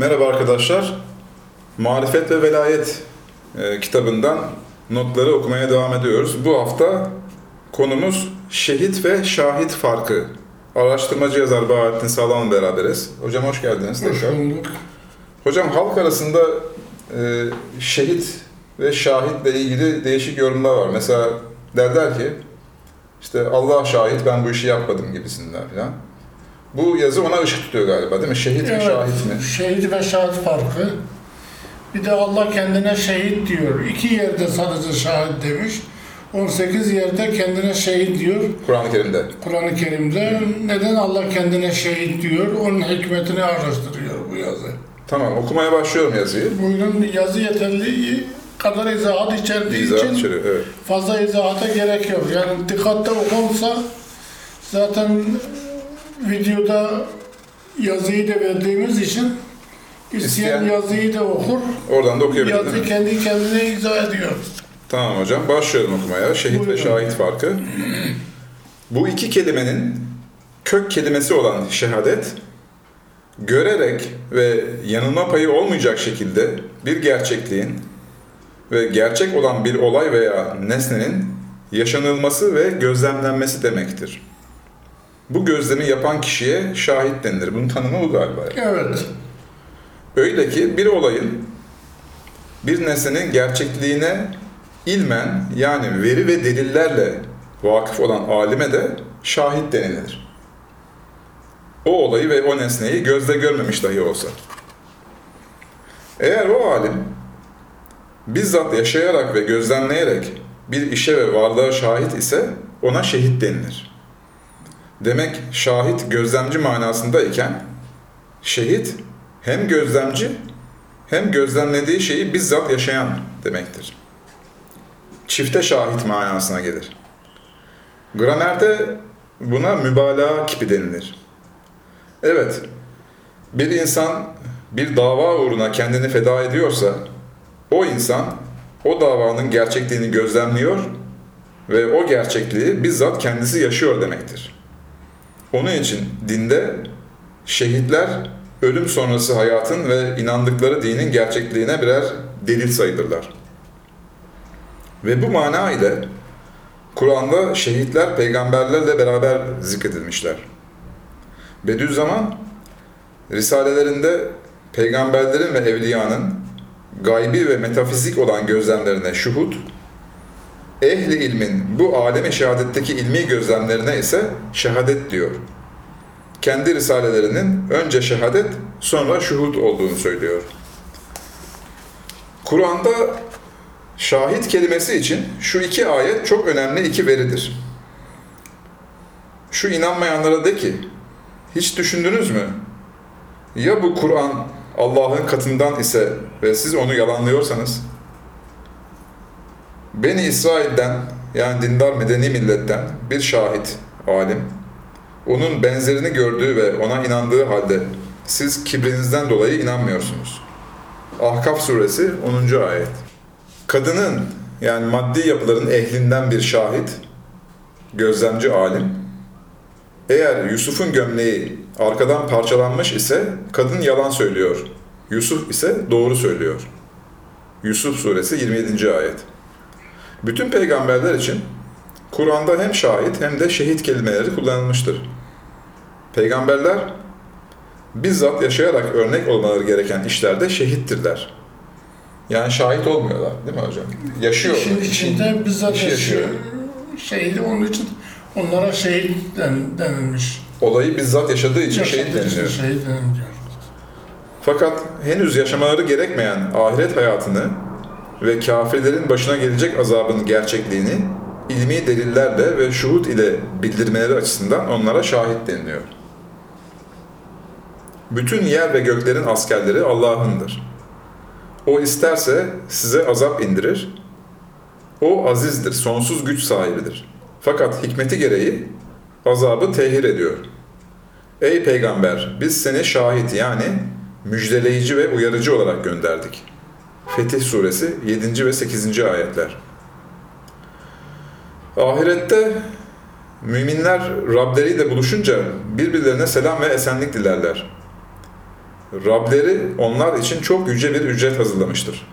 Merhaba arkadaşlar. Marifet ve Velayet e, kitabından notları okumaya devam ediyoruz. Bu hafta konumuz şehit ve şahit farkı. Araştırmacı yazar Bahattin Sağlam'la beraberiz. Hocam hoş geldiniz Hoş bulduk. Hocam halk arasında e, şehit ve şahitle ilgili değişik yorumlar var. Mesela derler ki işte Allah şahit ben bu işi yapmadım gibisinden falan. Bu yazı ona ışık tutuyor galiba değil mi? Şehit ve Evet, şahit mi? şehit ve şahit farkı. Bir de Allah kendine şehit diyor. İki yerde sadece şahit demiş. 18 yerde kendine şehit diyor. Kur'an-ı Kerim'de. Kur'an-ı Kerim'de neden Allah kendine şehit diyor? Onun hikmetini araştırıyor bu yazı. Tamam okumaya başlıyorum yazıyı. Buyurun yazı yeterli kadar izahat içerdiği İzah için içeriyor, evet. fazla izahata gerek yok. Yani dikkatle okunsa zaten videoda yazıyı da verdiğimiz için isteyen İsteyen- yazıyı da okur. Oradan da okuyabilirim Yazı değil mi? kendi kendine izah ediyor. Tamam hocam başlıyorum okumaya. Şehit ve Buyurun. şahit farkı. Bu iki kelimenin kök kelimesi olan şehadet, görerek ve yanılma payı olmayacak şekilde bir gerçekliğin ve gerçek olan bir olay veya nesnenin yaşanılması ve gözlemlenmesi demektir. Bu gözlemi yapan kişiye şahit denilir. Bunun tanımı bu galiba. Evet. Öyle ki bir olayın bir nesnenin gerçekliğine ilmen yani veri ve delillerle vakıf olan alime de şahit denilir. O olayı ve o nesneyi gözle görmemiş dahi olsa. Eğer o alim bizzat yaşayarak ve gözlemleyerek bir işe ve varlığa şahit ise ona şehit denilir. Demek şahit gözlemci manasındayken şehit hem gözlemci hem gözlemlediği şeyi bizzat yaşayan demektir. Çifte şahit manasına gelir. Gramerde buna mübalağa kipi denilir. Evet, bir insan bir dava uğruna kendini feda ediyorsa, o insan o davanın gerçekliğini gözlemliyor ve o gerçekliği bizzat kendisi yaşıyor demektir. Onun için dinde şehitler ölüm sonrası hayatın ve inandıkları dinin gerçekliğine birer delil sayılırlar. Ve bu mana ile Kur'an'da şehitler peygamberlerle beraber zikredilmişler. Bediüzzaman risalelerinde peygamberlerin ve evliyanın gaybi ve metafizik olan gözlemlerine şuhut, ehli ilmin bu aleme şehadetteki ilmi gözlemlerine ise şehadet diyor kendi risalelerinin önce şehadet sonra şuhud olduğunu söylüyor. Kur'an'da şahit kelimesi için şu iki ayet çok önemli iki veridir. Şu inanmayanlara de ki, hiç düşündünüz mü? Ya bu Kur'an Allah'ın katından ise ve siz onu yalanlıyorsanız, Beni İsrail'den yani dindar medeni milletten bir şahit, alim, onun benzerini gördüğü ve ona inandığı halde siz kibrinizden dolayı inanmıyorsunuz. Ahkaf suresi 10. ayet. Kadının yani maddi yapıların ehlinden bir şahit, gözlemci alim, eğer Yusuf'un gömleği arkadan parçalanmış ise kadın yalan söylüyor. Yusuf ise doğru söylüyor. Yusuf suresi 27. ayet. Bütün peygamberler için Kur'an'da hem şahit hem de şehit kelimeleri kullanılmıştır. Peygamberler bizzat yaşayarak örnek olmaları gereken işlerde şehittirler. Yani şahit olmuyorlar değil mi hocam? Yaşıyor. İşin içinde bizzat işi yaşıyor. Şehit onun için onlara şehit den, denilmiş. Olayı bizzat yaşadığı için şehit Yaşadığı deniliyor. Şehit deniliyor. Fakat henüz yaşamaları gerekmeyen ahiret hayatını ve kafirlerin başına gelecek azabın gerçekliğini ilmi delillerle ve şuhut ile bildirmeleri açısından onlara şahit deniliyor. Bütün yer ve göklerin askerleri Allah'ındır. O isterse size azap indirir. O azizdir, sonsuz güç sahibidir. Fakat hikmeti gereği azabı tehir ediyor. Ey peygamber, biz seni şahit yani müjdeleyici ve uyarıcı olarak gönderdik. Fetih suresi 7. ve 8. ayetler. Ahirette müminler Rableriyle buluşunca birbirlerine selam ve esenlik dilerler. Rableri onlar için çok yüce bir ücret hazırlamıştır.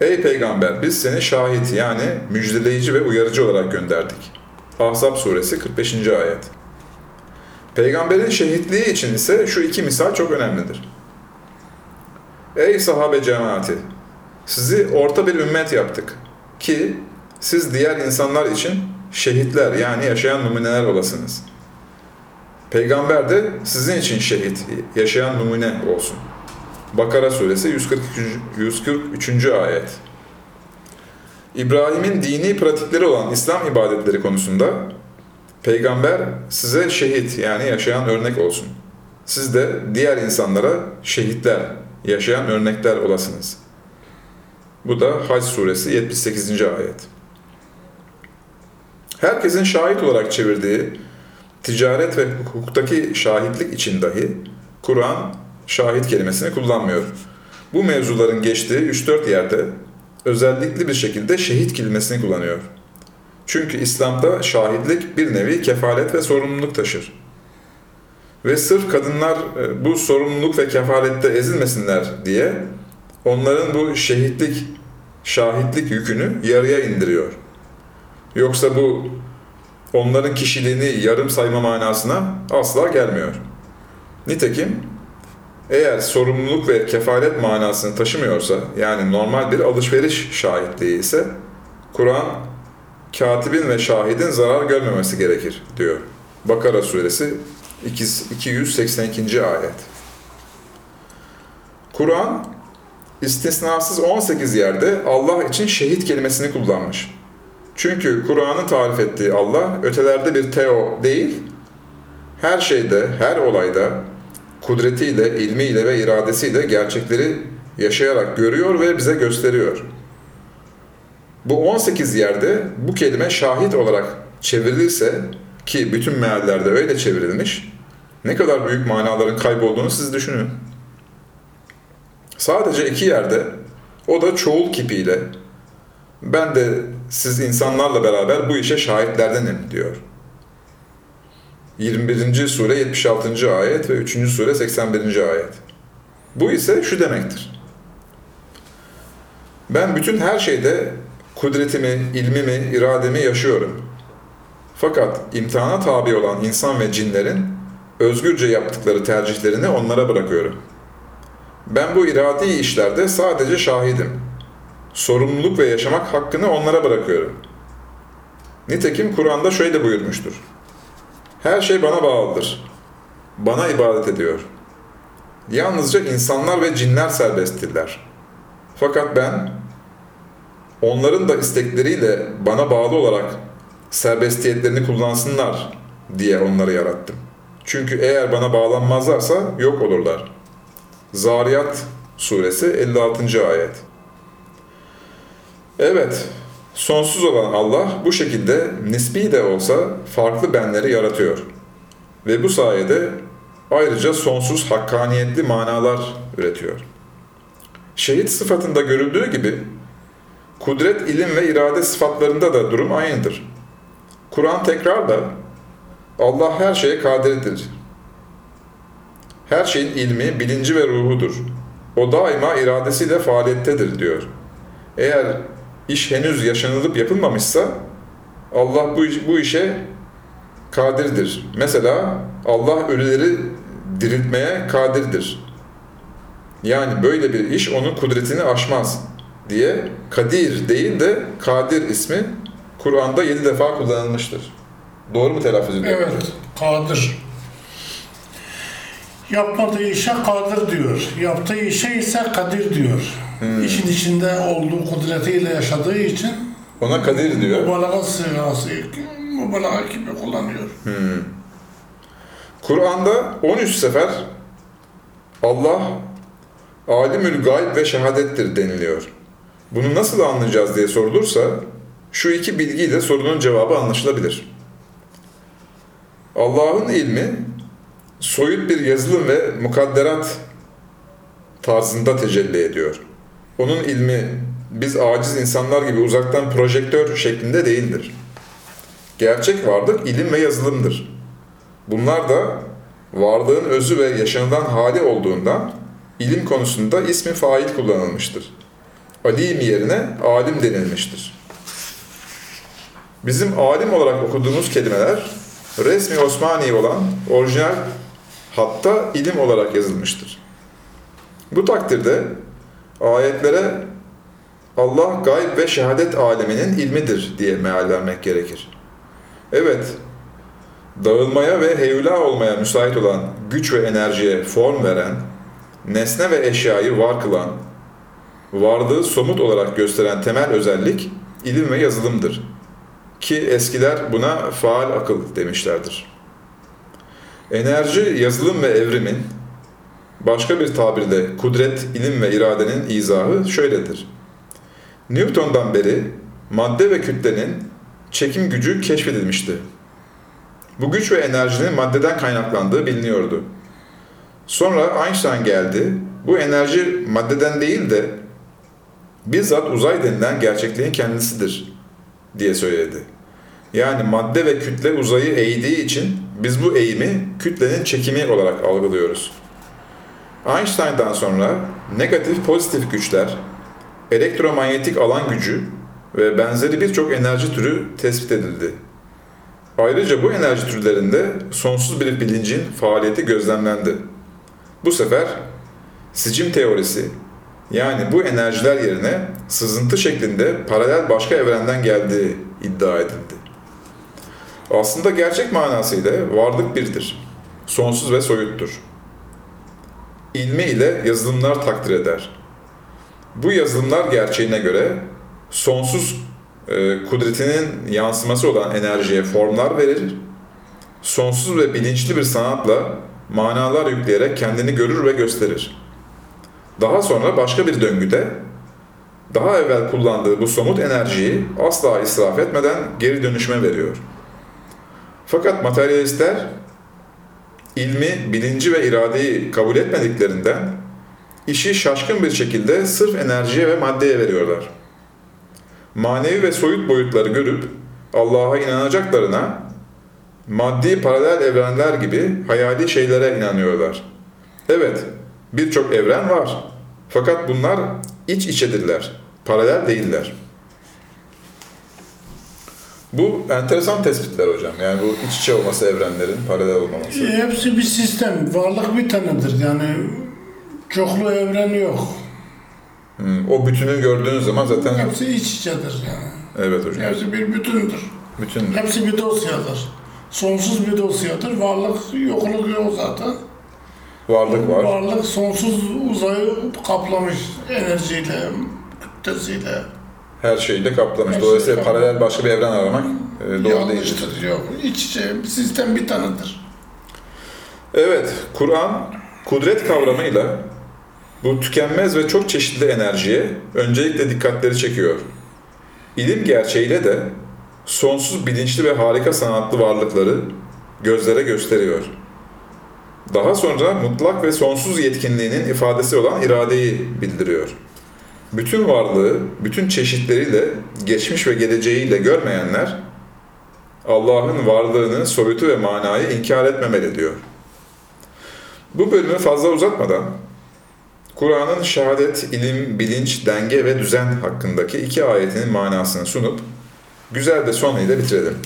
Ey peygamber biz seni şahit yani müjdeleyici ve uyarıcı olarak gönderdik. Ahzab suresi 45. ayet. Peygamberin şehitliği için ise şu iki misal çok önemlidir. Ey sahabe cemaati! Sizi orta bir ümmet yaptık ki siz diğer insanlar için şehitler yani yaşayan numuneler olasınız. Peygamber de sizin için şehit, yaşayan numune olsun. Bakara suresi 143. 143. ayet. İbrahim'in dini pratikleri olan İslam ibadetleri konusunda Peygamber size şehit yani yaşayan örnek olsun. Siz de diğer insanlara şehitler, yaşayan örnekler olasınız. Bu da Hac suresi 78. ayet. Herkesin şahit olarak çevirdiği ticaret ve hukuktaki şahitlik için dahi Kur'an şahit kelimesini kullanmıyor. Bu mevzuların geçtiği 3-4 yerde özellikli bir şekilde şehit kelimesini kullanıyor. Çünkü İslam'da şahitlik bir nevi kefalet ve sorumluluk taşır. Ve sırf kadınlar e, bu sorumluluk ve kefalette ezilmesinler diye onların bu şehitlik, şahitlik yükünü yarıya indiriyor. Yoksa bu onların kişiliğini yarım sayma manasına asla gelmiyor. Nitekim eğer sorumluluk ve kefalet manasını taşımıyorsa, yani normal bir alışveriş şahitliği ise, Kur'an, katibin ve şahidin zarar görmemesi gerekir diyor. Bakara suresi 282. ayet. Kur'an, istisnasız 18 yerde Allah için şehit kelimesini kullanmış. Çünkü Kur'an'ın tarif ettiği Allah, ötelerde bir teo değil, her şeyde, her olayda, kudretiyle, ilmiyle ve iradesiyle gerçekleri yaşayarak görüyor ve bize gösteriyor. Bu 18 yerde bu kelime şahit olarak çevrilirse ki bütün meallerde öyle çevrilmiş, ne kadar büyük manaların kaybolduğunu siz düşünün. Sadece iki yerde, o da çoğul kipiyle, ben de siz insanlarla beraber bu işe şahitlerdenim diyor. 21. sure 76. ayet ve 3. sure 81. ayet. Bu ise şu demektir. Ben bütün her şeyde kudretimi, ilmimi, irademi yaşıyorum. Fakat imtihana tabi olan insan ve cinlerin özgürce yaptıkları tercihlerini onlara bırakıyorum. Ben bu iradi işlerde sadece şahidim. Sorumluluk ve yaşamak hakkını onlara bırakıyorum. Nitekim Kur'an'da şöyle buyurmuştur. Her şey bana bağlıdır. Bana ibadet ediyor. Yalnızca insanlar ve cinler serbesttirler. Fakat ben onların da istekleriyle bana bağlı olarak serbestiyetlerini kullansınlar diye onları yarattım. Çünkü eğer bana bağlanmazlarsa yok olurlar. Zariyat suresi 56. ayet. Evet, Sonsuz olan Allah bu şekilde nispi de olsa farklı benleri yaratıyor. Ve bu sayede ayrıca sonsuz hakkaniyetli manalar üretiyor. Şehit sıfatında görüldüğü gibi kudret, ilim ve irade sıfatlarında da durum aynıdır. Kur'an tekrarla Allah her şeye kadirdir. Her şeyin ilmi, bilinci ve ruhudur. O daima iradesiyle faaliyettedir diyor. Eğer iş henüz yaşanılıp yapılmamışsa Allah bu, bu işe kadirdir. Mesela Allah ölüleri diriltmeye kadirdir. Yani böyle bir iş onun kudretini aşmaz diye Kadir değil de Kadir ismi Kur'an'da yedi defa kullanılmıştır. Doğru mu telaffuz ediyorum? Evet, kadir. Yapmadığı işe kadir diyor. Yaptığı işe ise kadir diyor. Hmm. İşin içinde olduğu kudretiyle yaşadığı için Ona Kadir diyor. mübalağa sırası, mübalağa gibi kullanıyor. Kur'an'da 13 sefer Allah alimül gayb ve şehadettir deniliyor. Bunu nasıl anlayacağız diye sorulursa şu iki bilgiyle sorunun cevabı anlaşılabilir. Allah'ın ilmi soyut bir yazılım ve mukadderat tarzında tecelli ediyor. Onun ilmi biz aciz insanlar gibi uzaktan projektör şeklinde değildir. Gerçek varlık ilim ve yazılımdır. Bunlar da varlığın özü ve yaşanılan hali olduğundan ilim konusunda ismi fail kullanılmıştır. Alim yerine alim denilmiştir. Bizim alim olarak okuduğumuz kelimeler resmi Osmani olan orijinal hatta ilim olarak yazılmıştır. Bu takdirde ayetlere Allah gayb ve şehadet aleminin ilmidir diye meal vermek gerekir. Evet, dağılmaya ve heyula olmaya müsait olan güç ve enerjiye form veren, nesne ve eşyayı var kılan, varlığı somut olarak gösteren temel özellik ilim ve yazılımdır. Ki eskiler buna faal akıl demişlerdir. Enerji, yazılım ve evrimin, başka bir tabirle kudret, ilim ve iradenin izahı şöyledir. Newton'dan beri madde ve kütlenin çekim gücü keşfedilmişti. Bu güç ve enerjinin maddeden kaynaklandığı biliniyordu. Sonra Einstein geldi. Bu enerji maddeden değil de bizzat uzay denilen gerçekliğin kendisidir diye söyledi. Yani madde ve kütle uzayı eğdiği için biz bu eğimi kütlenin çekimi olarak algılıyoruz. Einstein'dan sonra negatif pozitif güçler, elektromanyetik alan gücü ve benzeri birçok enerji türü tespit edildi. Ayrıca bu enerji türlerinde sonsuz bir bilincin faaliyeti gözlemlendi. Bu sefer sicim teorisi, yani bu enerjiler yerine sızıntı şeklinde paralel başka evrenden geldiği iddia edildi. Aslında gerçek manasıyla varlık birdir. Sonsuz ve soyuttur. İlmi ile yazılımlar takdir eder. Bu yazılımlar gerçeğine göre sonsuz e, kudretinin yansıması olan enerjiye formlar verir. Sonsuz ve bilinçli bir sanatla manalar yükleyerek kendini görür ve gösterir. Daha sonra başka bir döngüde daha evvel kullandığı bu somut enerjiyi asla israf etmeden geri dönüşme veriyor. Fakat materyalistler ilmi, bilinci ve iradeyi kabul etmediklerinden işi şaşkın bir şekilde sırf enerjiye ve maddeye veriyorlar. Manevi ve soyut boyutları görüp Allah'a inanacaklarına maddi paralel evrenler gibi hayali şeylere inanıyorlar. Evet, birçok evren var. Fakat bunlar iç içedirler, paralel değiller. Bu enteresan tespitler hocam. Yani bu iç içe olması evrenlerin, paralel olmaması. Hepsi bir sistem. Varlık bir tanedir. Yani çoklu evren yok. Hmm, O bütünü gördüğünüz zaman zaten... Hepsi iç içedir yani. Evet hocam. Hepsi bir bütündür. Bütün Hepsi bir dosyadır. Sonsuz bir dosyadır. Varlık yokluk yok zaten. varlık var. Varlık sonsuz uzayı kaplamış enerjiyle, kütlesiyle. Her şeyi de kaplamış. Her Dolayısıyla paralel başka bir evren aramak e, doğru değil. Yanlıştır. Yok. İç içe bir sistem bir tanedir. Evet, Kur'an kudret kavramıyla bu tükenmez ve çok çeşitli enerjiye öncelikle dikkatleri çekiyor. İlim gerçeğiyle de sonsuz bilinçli ve harika sanatlı varlıkları gözlere gösteriyor. Daha sonra mutlak ve sonsuz yetkinliğinin ifadesi olan iradeyi bildiriyor. Bütün varlığı, bütün çeşitleriyle, geçmiş ve geleceğiyle görmeyenler, Allah'ın varlığını, soyutu ve manayı inkar etmemeli diyor. Bu bölümü fazla uzatmadan, Kur'an'ın şehadet, ilim, bilinç, denge ve düzen hakkındaki iki ayetinin manasını sunup, güzel de sonuyla bitirelim.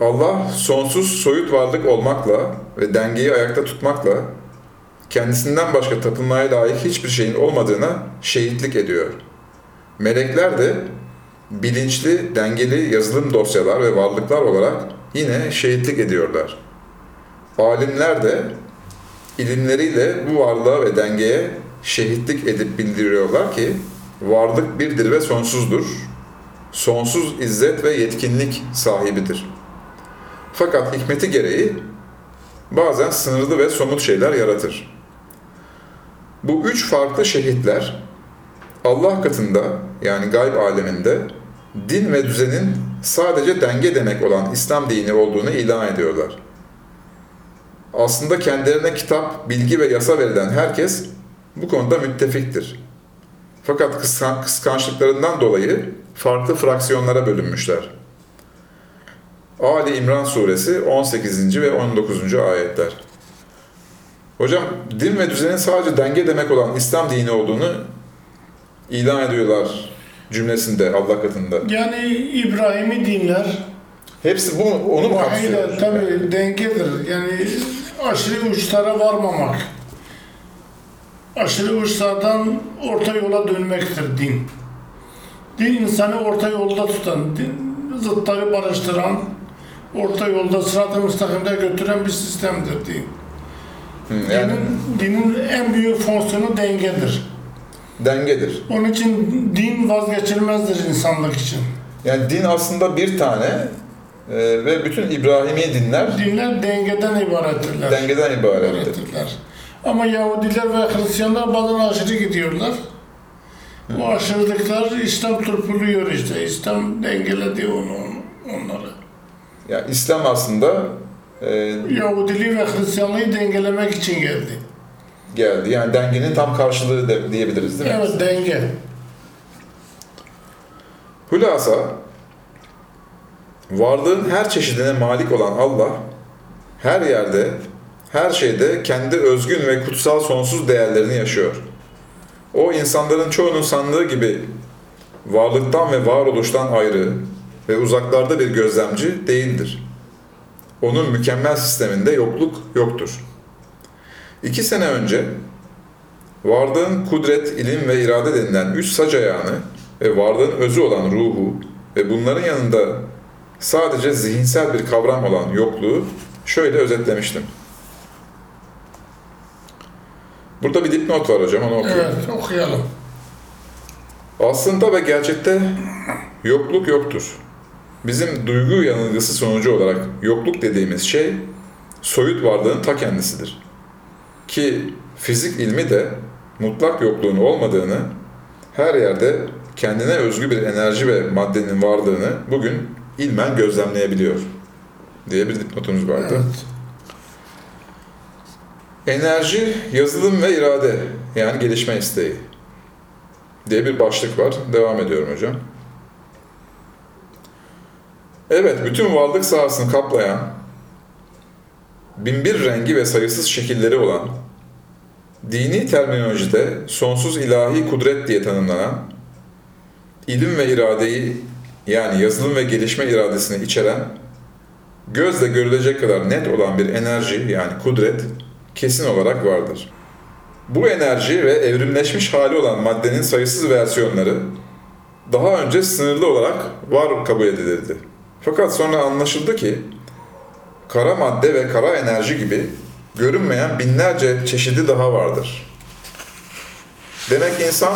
Allah sonsuz soyut varlık olmakla ve dengeyi ayakta tutmakla kendisinden başka tapınmaya layık hiçbir şeyin olmadığına şehitlik ediyor. Melekler de bilinçli, dengeli yazılım dosyalar ve varlıklar olarak yine şehitlik ediyorlar. Alimler de ilimleriyle bu varlığa ve dengeye şehitlik edip bildiriyorlar ki varlık birdir ve sonsuzdur. Sonsuz izzet ve yetkinlik sahibidir. Fakat hikmeti gereği bazen sınırlı ve somut şeyler yaratır. Bu üç farklı şehitler Allah katında yani gayb aleminde din ve düzenin sadece denge demek olan İslam dini olduğunu ilan ediyorlar. Aslında kendilerine kitap, bilgi ve yasa verilen herkes bu konuda müttefiktir. Fakat kıskan- kıskançlıklarından dolayı farklı fraksiyonlara bölünmüşler. Ali İmran suresi 18. ve 19. ayetler. Hocam din ve düzenin sadece denge demek olan İslam dini olduğunu ilan ediyorlar cümlesinde Allah katında. Yani İbrahim'i dinler. Hepsi bu onu mu kapsıyor? Tabii dengedir. Yani aşırı uçlara varmamak. Aşırı uçlardan orta yola dönmektir din. Din insanı orta yolda tutan, din, zıtları barıştıran, orta yolda sırat-ı müstakimde götüren bir sistemdir din. Hı, yani Dinin, dinin en büyük fonksiyonu dengedir. dengedir. Onun için din vazgeçilmezdir insanlık için. Yani din aslında bir tane e, ve bütün İbrahimi dinler Dinler dengeden ibarettirler. dengeden ibarettir. öğretirler. Ama Yahudiler ve Hristiyanlar bazen aşırı gidiyorlar. Bu aşırılıklar İslam turpuluyor işte. İslam dengeledi onu, onları. Yani İslam aslında e, Yahudiliği ve Hristiyanlığı dengelemek için geldi. geldi. Yani dengenin tam karşılığı de, diyebiliriz değil mi? Evet denge. Hülasa, varlığın her çeşidine malik olan Allah, her yerde, her şeyde kendi özgün ve kutsal sonsuz değerlerini yaşıyor. O insanların çoğunun sandığı gibi varlıktan ve varoluştan ayrı ve uzaklarda bir gözlemci değildir. Onun mükemmel sisteminde yokluk yoktur. İki sene önce varlığın kudret, ilim ve irade denilen üç sac ayağını ve varlığın özü olan ruhu ve bunların yanında sadece zihinsel bir kavram olan yokluğu şöyle özetlemiştim. Burada bir dipnot var hocam, onu okuyayım. Evet okuyalım. Aslında ve gerçekte yokluk yoktur. Bizim duygu yanılgısı sonucu olarak yokluk dediğimiz şey soyut varlığın ta kendisidir. Ki fizik ilmi de mutlak yokluğun olmadığını, her yerde kendine özgü bir enerji ve maddenin varlığını bugün ilmen gözlemleyebiliyor diye bir dipnotumuz vardı. Evet. Enerji, yazılım ve irade yani gelişme isteği diye bir başlık var. Devam ediyorum hocam. Evet, bütün varlık sahasını kaplayan, binbir rengi ve sayısız şekilleri olan, dini terminolojide sonsuz ilahi kudret diye tanımlanan, ilim ve iradeyi yani yazılım ve gelişme iradesini içeren, gözle görülecek kadar net olan bir enerji yani kudret kesin olarak vardır. Bu enerji ve evrimleşmiş hali olan maddenin sayısız versiyonları daha önce sınırlı olarak var kabul edilirdi. Fakat sonra anlaşıldı ki kara madde ve kara enerji gibi görünmeyen binlerce çeşidi daha vardır. Demek insan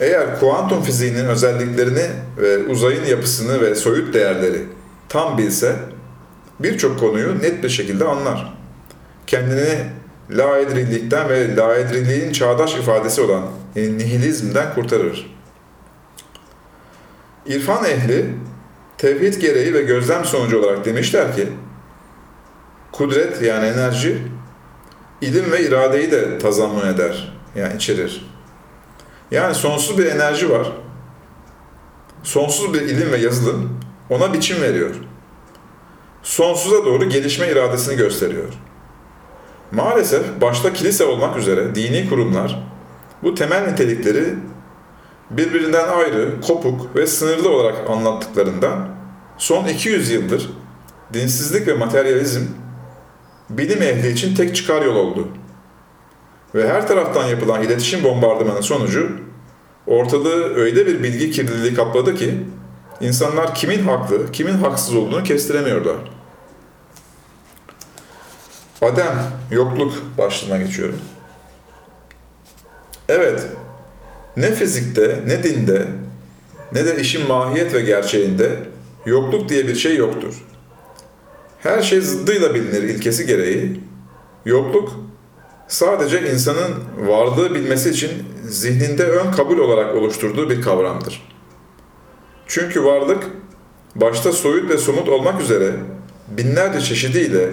eğer kuantum fiziğinin özelliklerini ve uzayın yapısını ve soyut değerleri tam bilse birçok konuyu net bir şekilde anlar. Kendini laedrilikten ve laedriliğin çağdaş ifadesi olan nihilizmden kurtarır. İrfan ehli tevhid gereği ve gözlem sonucu olarak demişler ki kudret yani enerji ilim ve iradeyi de tazammun eder yani içerir. Yani sonsuz bir enerji var. Sonsuz bir ilim ve yazılım ona biçim veriyor. Sonsuza doğru gelişme iradesini gösteriyor. Maalesef başta kilise olmak üzere dini kurumlar bu temel nitelikleri birbirinden ayrı, kopuk ve sınırlı olarak anlattıklarından son 200 yıldır dinsizlik ve materyalizm bilim ehli için tek çıkar yol oldu. Ve her taraftan yapılan iletişim bombardımanı sonucu ortalığı öyle bir bilgi kirliliği kapladı ki insanlar kimin haklı, kimin haksız olduğunu kestiremiyorlar. Adem, yokluk başlığına geçiyorum. Evet, ne fizikte, ne dinde, ne de işin mahiyet ve gerçeğinde yokluk diye bir şey yoktur. Her şey zıddıyla bilinir ilkesi gereği. Yokluk sadece insanın varlığı bilmesi için zihninde ön kabul olarak oluşturduğu bir kavramdır. Çünkü varlık başta soyut ve somut olmak üzere binlerce çeşidiyle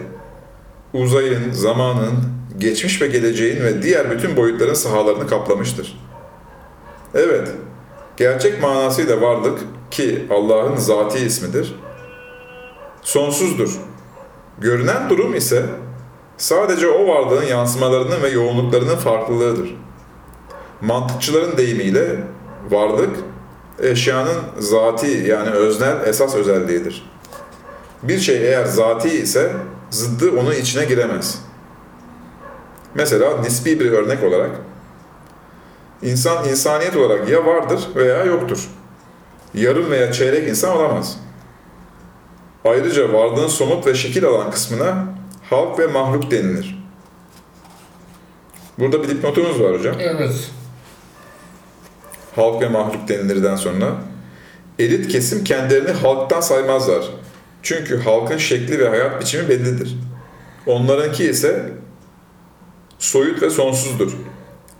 uzayın, zamanın, geçmiş ve geleceğin ve diğer bütün boyutların sahalarını kaplamıştır. Evet, gerçek manasıyla varlık ki Allah'ın zati ismidir, sonsuzdur. Görünen durum ise Sadece o varlığın yansımalarının ve yoğunluklarının farklılığıdır. Mantıkçıların deyimiyle varlık, eşyanın zati yani öznel esas özelliğidir. Bir şey eğer zati ise zıddı onun içine giremez. Mesela nispi bir örnek olarak, insan insaniyet olarak ya vardır veya yoktur. Yarım veya çeyrek insan olamaz. Ayrıca varlığın somut ve şekil alan kısmına halk ve mahluk denilir. Burada bir dipnotumuz var hocam. Evet. Halk ve mahluk denilirden sonra. Elit kesim kendilerini halktan saymazlar. Çünkü halkın şekli ve hayat biçimi bellidir. Onlarınki ise soyut ve sonsuzdur.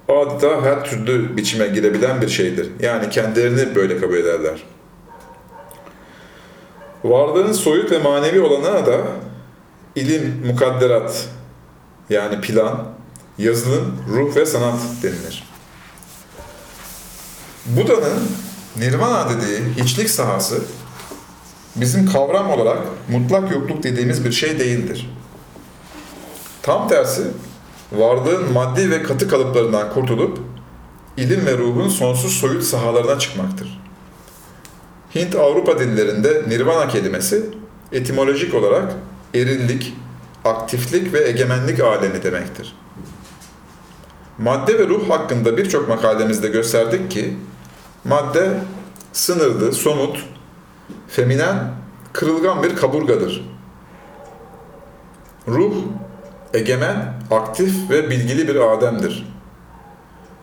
Adeta her türlü biçime girebilen bir şeydir. Yani kendilerini böyle kabul ederler. Varlığın soyut ve manevi olanına da ilim, mukadderat yani plan, yazılım, ruh ve sanat denilir. Buda'nın nirvana dediği hiçlik sahası bizim kavram olarak mutlak yokluk dediğimiz bir şey değildir. Tam tersi varlığın maddi ve katı kalıplarından kurtulup ilim ve ruhun sonsuz soyut sahalarına çıkmaktır. Hint-Avrupa dillerinde nirvana kelimesi etimolojik olarak erillik, aktiflik ve egemenlik alemi demektir. Madde ve ruh hakkında birçok makalemizde gösterdik ki madde sınırlı, somut, feminen, kırılgan bir kaburgadır. Ruh egemen, aktif ve bilgili bir Adem'dir.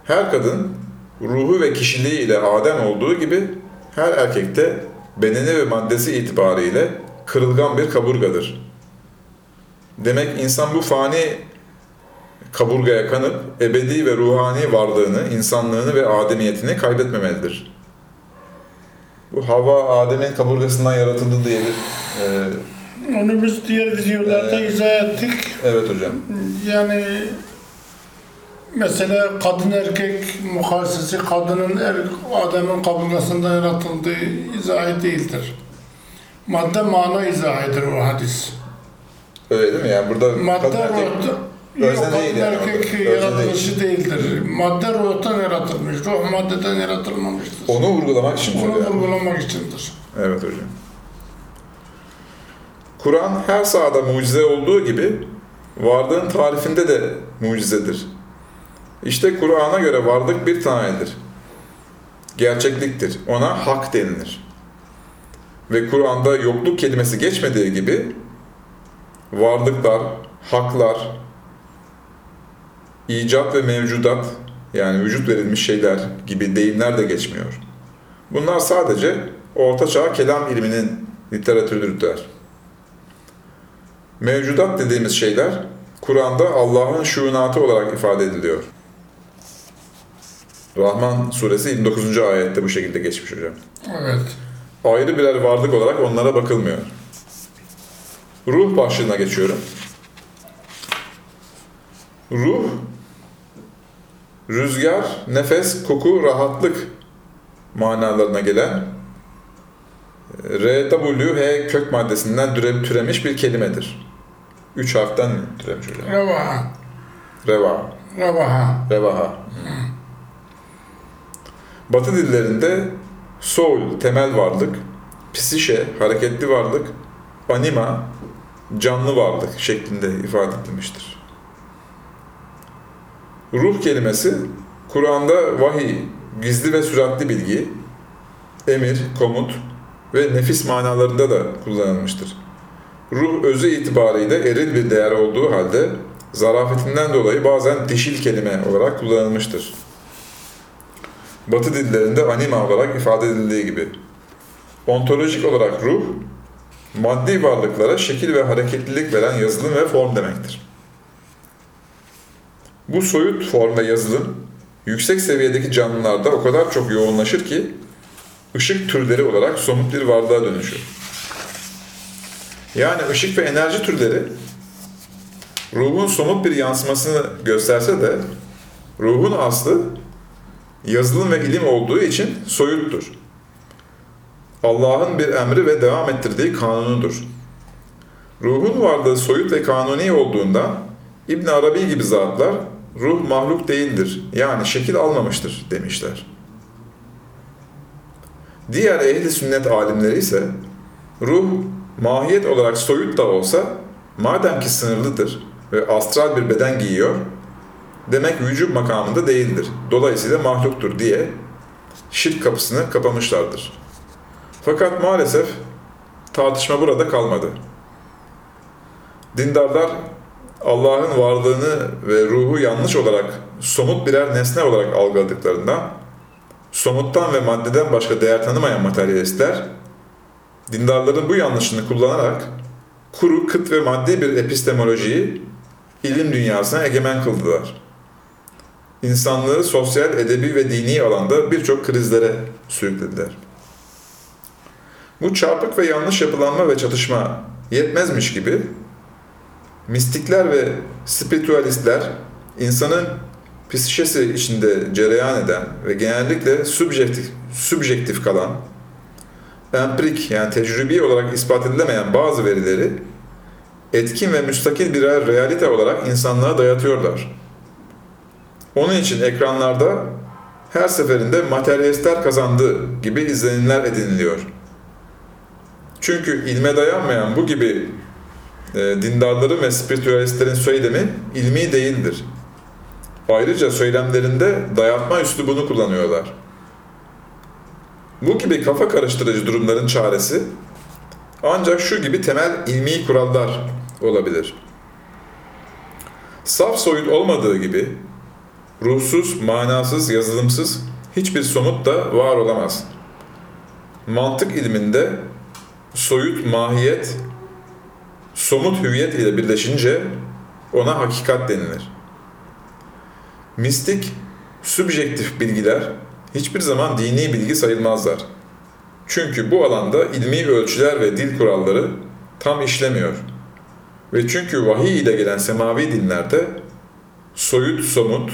Her kadın ruhu ve kişiliği ile Adem olduğu gibi her erkekte bedeni ve maddesi itibariyle kırılgan bir kaburgadır. Demek insan bu fani kaburgaya kanıp ebedi ve ruhani varlığını, insanlığını ve ademiyetini kaybetmemelidir. Bu hava Adem'in kaburgasından yaratıldı diye bir... e, Onu biz diğer videolarda Evet. izah ettik. evet hocam. Yani mesela kadın erkek mukayesesi kadının er, adamın kaburgasından yaratıldığı izahı değildir. Madde mana izahıdır o hadis. Öyle değil mi? Yani burada Madde kadın erkek- yok kadın değil yani erkek yaratılışı değildir. Madde ruhtan yaratılmış. Ruh maddeden yaratılmamıştır. onu vurgulamak için Onu vurgulamak içindir. Evet hocam. Kur'an her sahada mucize olduğu gibi varlığın tarifinde de mucizedir. İşte Kur'an'a göre varlık bir tanedir. Gerçekliktir. Ona hak denilir. Ve Kur'an'da yokluk kelimesi geçmediği gibi varlıklar, haklar, icat ve mevcudat yani vücut verilmiş şeyler gibi deyimler de geçmiyor. Bunlar sadece Ortaçağ kelam ilminin literatürüdür. Mevcudat dediğimiz şeyler Kur'an'da Allah'ın şuunatı olarak ifade ediliyor. Rahman suresi 29. ayette bu şekilde geçmiş hocam. Evet. Ayrı birer varlık olarak onlara bakılmıyor. Ruh başlığına geçiyorum. Ruh, rüzgar, nefes, koku, rahatlık manalarına gelen RWH kök maddesinden türe- türemiş bir kelimedir. Üç harften türemiş hocam. Revaha. Reva, Revaha. revaha. Batı dillerinde soul, temel varlık, psişe, hareketli varlık, anima, canlı varlık şeklinde ifade edilmiştir. Ruh kelimesi Kur'an'da vahiy, gizli ve süratli bilgi, emir, komut ve nefis manalarında da kullanılmıştır. Ruh özü itibariyle eril bir değer olduğu halde zarafetinden dolayı bazen dişil kelime olarak kullanılmıştır. Batı dillerinde anima olarak ifade edildiği gibi. Ontolojik olarak ruh, maddi varlıklara şekil ve hareketlilik veren yazılım ve form demektir. Bu soyut form ve yazılım, yüksek seviyedeki canlılarda o kadar çok yoğunlaşır ki, ışık türleri olarak somut bir varlığa dönüşür. Yani ışık ve enerji türleri, ruhun somut bir yansımasını gösterse de, ruhun aslı yazılım ve ilim olduğu için soyuttur. Allah'ın bir emri ve devam ettirdiği kanunudur. Ruhun varlığı soyut ve kanuni olduğundan İbn Arabi gibi zatlar ruh mahluk değildir. Yani şekil almamıştır demişler. Diğer ehli sünnet alimleri ise ruh mahiyet olarak soyut da olsa madem ki sınırlıdır ve astral bir beden giyiyor demek vücut makamında değildir. Dolayısıyla mahluktur diye şirk kapısını kapamışlardır. Fakat maalesef tartışma burada kalmadı. Dindarlar Allah'ın varlığını ve ruhu yanlış olarak somut birer nesne olarak algıladıklarından somuttan ve maddeden başka değer tanımayan materyalistler dindarların bu yanlışını kullanarak kuru, kıt ve maddi bir epistemolojiyi ilim dünyasına egemen kıldılar. İnsanlığı sosyal, edebi ve dini alanda birçok krizlere sürüklediler. Bu çarpık ve yanlış yapılanma ve çatışma yetmezmiş gibi mistikler ve spiritüalistler insanın psikişesi içinde cereyan eden ve genellikle subjektif, subjektif kalan, empirik yani tecrübi olarak ispat edilemeyen bazı verileri etkin ve müstakil birer realite olarak insanlığa dayatıyorlar. Onun için ekranlarda her seferinde materyalistler kazandı gibi izlenimler ediniliyor. Çünkü ilme dayanmayan bu gibi e, dindarların ve spiritüalistlerin söylemi ilmi değildir. Ayrıca söylemlerinde dayatma üslubunu kullanıyorlar. Bu gibi kafa karıştırıcı durumların çaresi ancak şu gibi temel ilmi kurallar olabilir. Saf soyut olmadığı gibi ruhsuz, manasız, yazılımsız hiçbir somut da var olamaz. Mantık ilminde soyut mahiyet, somut hüviyet ile birleşince ona hakikat denilir. Mistik, subjektif bilgiler hiçbir zaman dini bilgi sayılmazlar. Çünkü bu alanda ilmi ölçüler ve dil kuralları tam işlemiyor. Ve çünkü vahiy ile gelen semavi dinlerde soyut, somut,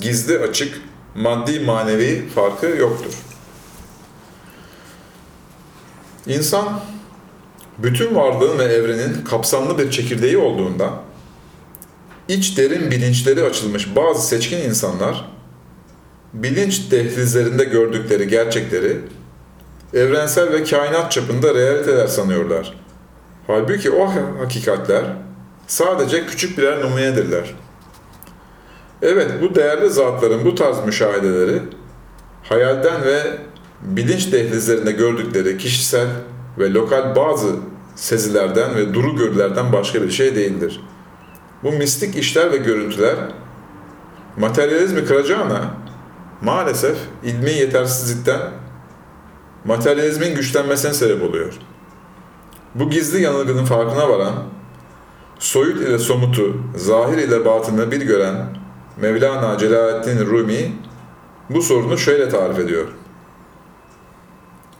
gizli, açık, maddi, manevi farkı yoktur. İnsan bütün varlığın ve evrenin kapsamlı bir çekirdeği olduğunda iç derin bilinçleri açılmış bazı seçkin insanlar bilinç dehlizlerinde gördükleri gerçekleri evrensel ve kainat çapında realiteler sanıyorlar. Halbuki o hakikatler sadece küçük birer numunedirler. Evet bu değerli zatların bu tarz müşahedeleri hayalden ve bilinç dehlizlerinde gördükleri kişisel ve lokal bazı sezilerden ve duru görülerden başka bir şey değildir. Bu mistik işler ve görüntüler materyalizmi kıracağına maalesef ilmi yetersizlikten materyalizmin güçlenmesine sebep oluyor. Bu gizli yanılgının farkına varan, soyut ile somutu, zahir ile batını bir gören Mevlana Celaleddin Rumi bu sorunu şöyle tarif ediyor.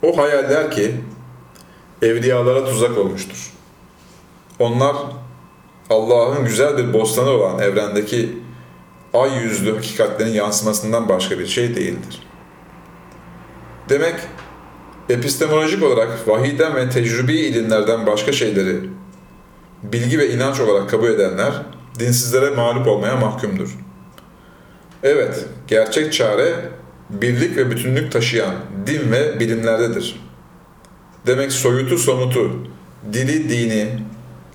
O hayaller ki evliyalara tuzak olmuştur. Onlar Allah'ın güzel bir bostanı olan evrendeki ay yüzlü hakikatlerin yansımasından başka bir şey değildir. Demek epistemolojik olarak vahiyden ve tecrübi ilimlerden başka şeyleri bilgi ve inanç olarak kabul edenler dinsizlere mağlup olmaya mahkumdur. Evet, gerçek çare birlik ve bütünlük taşıyan din ve bilimlerdedir. Demek soyutu somutu, dili dini,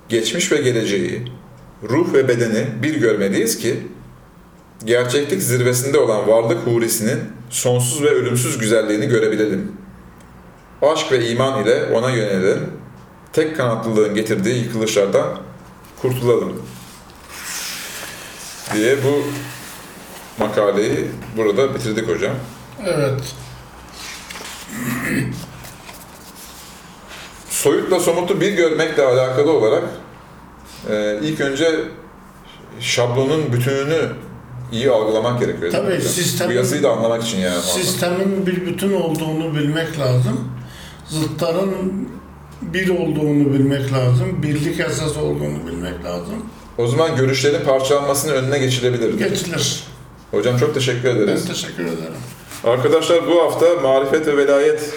geçmiş ve geleceği, ruh ve bedeni bir görmeliyiz ki, gerçeklik zirvesinde olan varlık hurisinin sonsuz ve ölümsüz güzelliğini görebilelim. Aşk ve iman ile ona yönelelim, tek kanatlılığın getirdiği yıkılışlardan kurtulalım. Diye bu makaleyi burada bitirdik hocam. Evet. Soyutla somutu bir görmekle alakalı olarak e, ilk önce şablonun bütününü iyi algılamak gerekiyor. değil mi Tabii, hocam? sistemin- Bu yazıyı da anlamak için yani. Sistemin bir bütün olduğunu bilmek lazım. Zıtların bir olduğunu bilmek lazım. Birlik esas olduğunu bilmek lazım. O zaman görüşlerin parçalanmasının önüne geçilebilir. Geçilir. Hocam çok teşekkür Ben ederiz. teşekkür ederim. Arkadaşlar bu hafta Marifet ve Velayet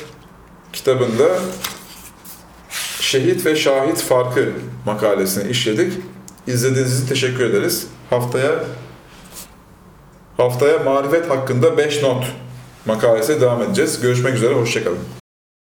kitabında şehit ve şahit farkı makalesini işledik. İzlediğiniz için teşekkür ederiz. Haftaya haftaya marifet hakkında 5 not makalesi devam edeceğiz. Görüşmek üzere, hoşçakalın.